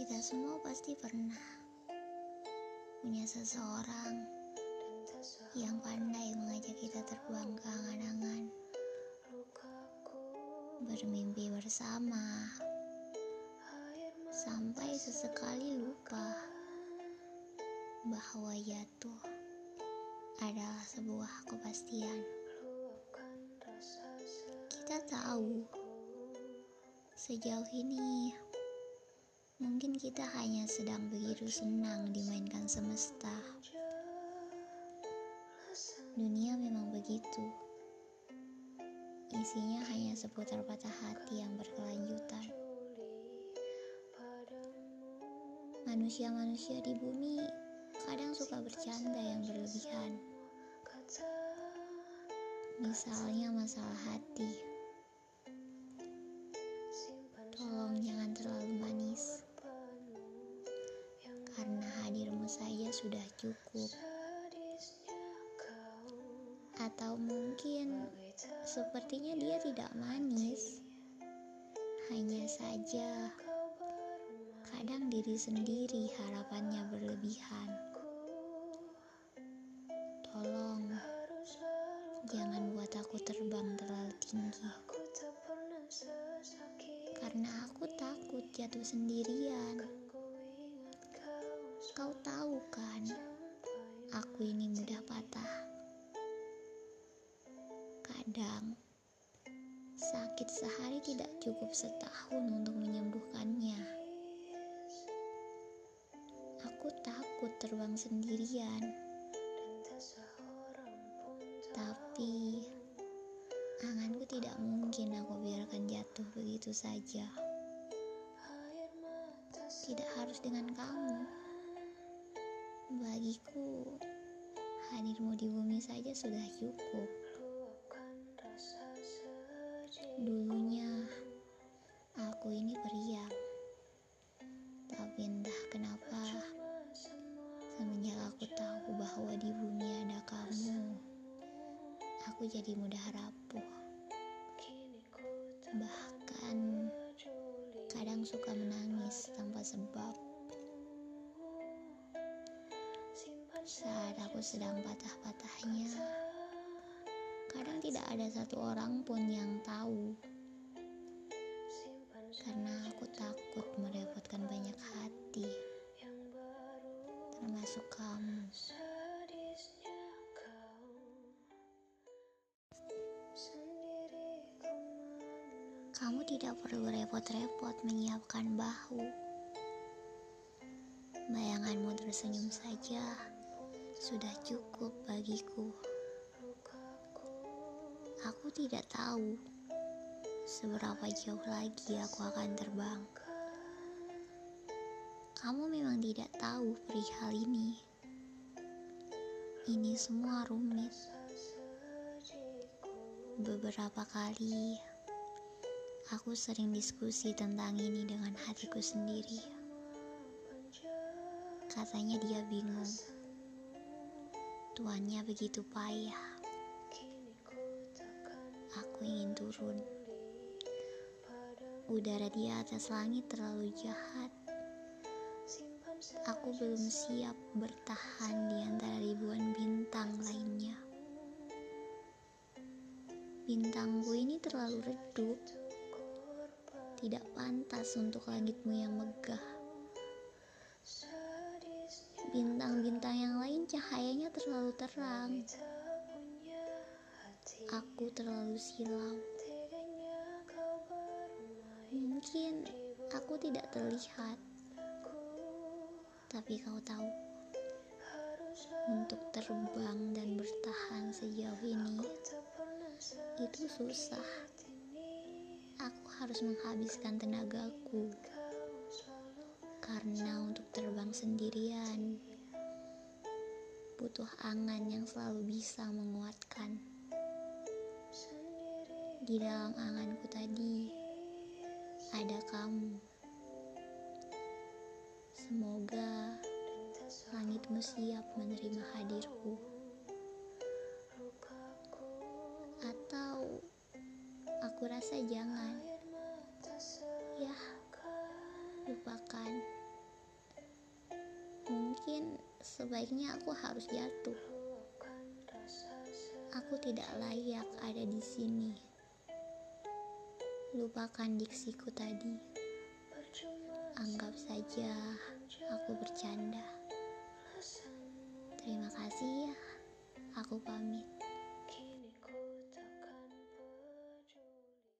Kita semua pasti pernah punya seseorang yang pandai mengajak kita terbang ke angan-angan, bermimpi bersama, sampai sesekali lupa bahwa jatuh adalah sebuah kepastian. Kita tahu sejauh ini mungkin kita hanya sedang begitu senang dimainkan semesta. Dunia memang begitu. Isinya hanya seputar patah hati yang berkelanjutan. Manusia-manusia di bumi kadang suka bercanda yang berlebihan. Misalnya masalah hati. Sudah cukup. Atau mungkin sepertinya dia tidak manis. Hanya saja kadang diri sendiri harapannya berlebihan. Tolong jangan buat aku terbang terlalu tinggi. Karena aku takut jatuh sendirian. Kau tahu kan, aku ini mudah patah. Kadang sakit sehari tidak cukup setahun untuk menyembuhkannya. Aku takut terbang sendirian. Tapi anganku tidak mungkin aku biarkan jatuh begitu saja. Tidak harus dengan kamu. Bagiku, hadirmu di bumi saja sudah cukup. Dulunya, aku ini periang. Tapi entah kenapa, semenjak aku tahu bahwa di bumi ada kamu, aku jadi mudah rapuh. Bahkan, kadang suka menangis tanpa sebab. Saat aku sedang patah-patahnya, kadang tidak ada satu orang pun yang tahu. Karena aku takut merepotkan banyak hati, termasuk kamu. Kamu tidak perlu repot-repot menyiapkan bahu. Bayanganmu tersenyum saja sudah cukup bagiku. Aku tidak tahu seberapa jauh lagi aku akan terbang. Kamu memang tidak tahu perihal ini. Ini semua rumit. Beberapa kali aku sering diskusi tentang ini dengan hatiku sendiri. Katanya dia bingung. Tuannya begitu payah. Aku ingin turun. Udara di atas langit terlalu jahat. Aku belum siap bertahan di antara ribuan bintang lainnya. Bintangku ini terlalu redup. Tidak pantas untuk langitmu yang megah. Bintang-bintang yang lain cahayanya terlalu terang. Aku terlalu silau. Mungkin aku tidak terlihat, tapi kau tahu, untuk terbang dan bertahan sejauh ini itu susah. Aku harus menghabiskan tenagaku karena untuk terbang sendirian butuh angan yang selalu bisa menguatkan. Di dalam anganku tadi ada kamu. Semoga langitmu siap menerima hadirku. Atau aku rasa jangan. mungkin sebaiknya aku harus jatuh. Aku tidak layak ada di sini. Lupakan diksiku tadi. Anggap saja aku bercanda. Terima kasih ya, aku pamit.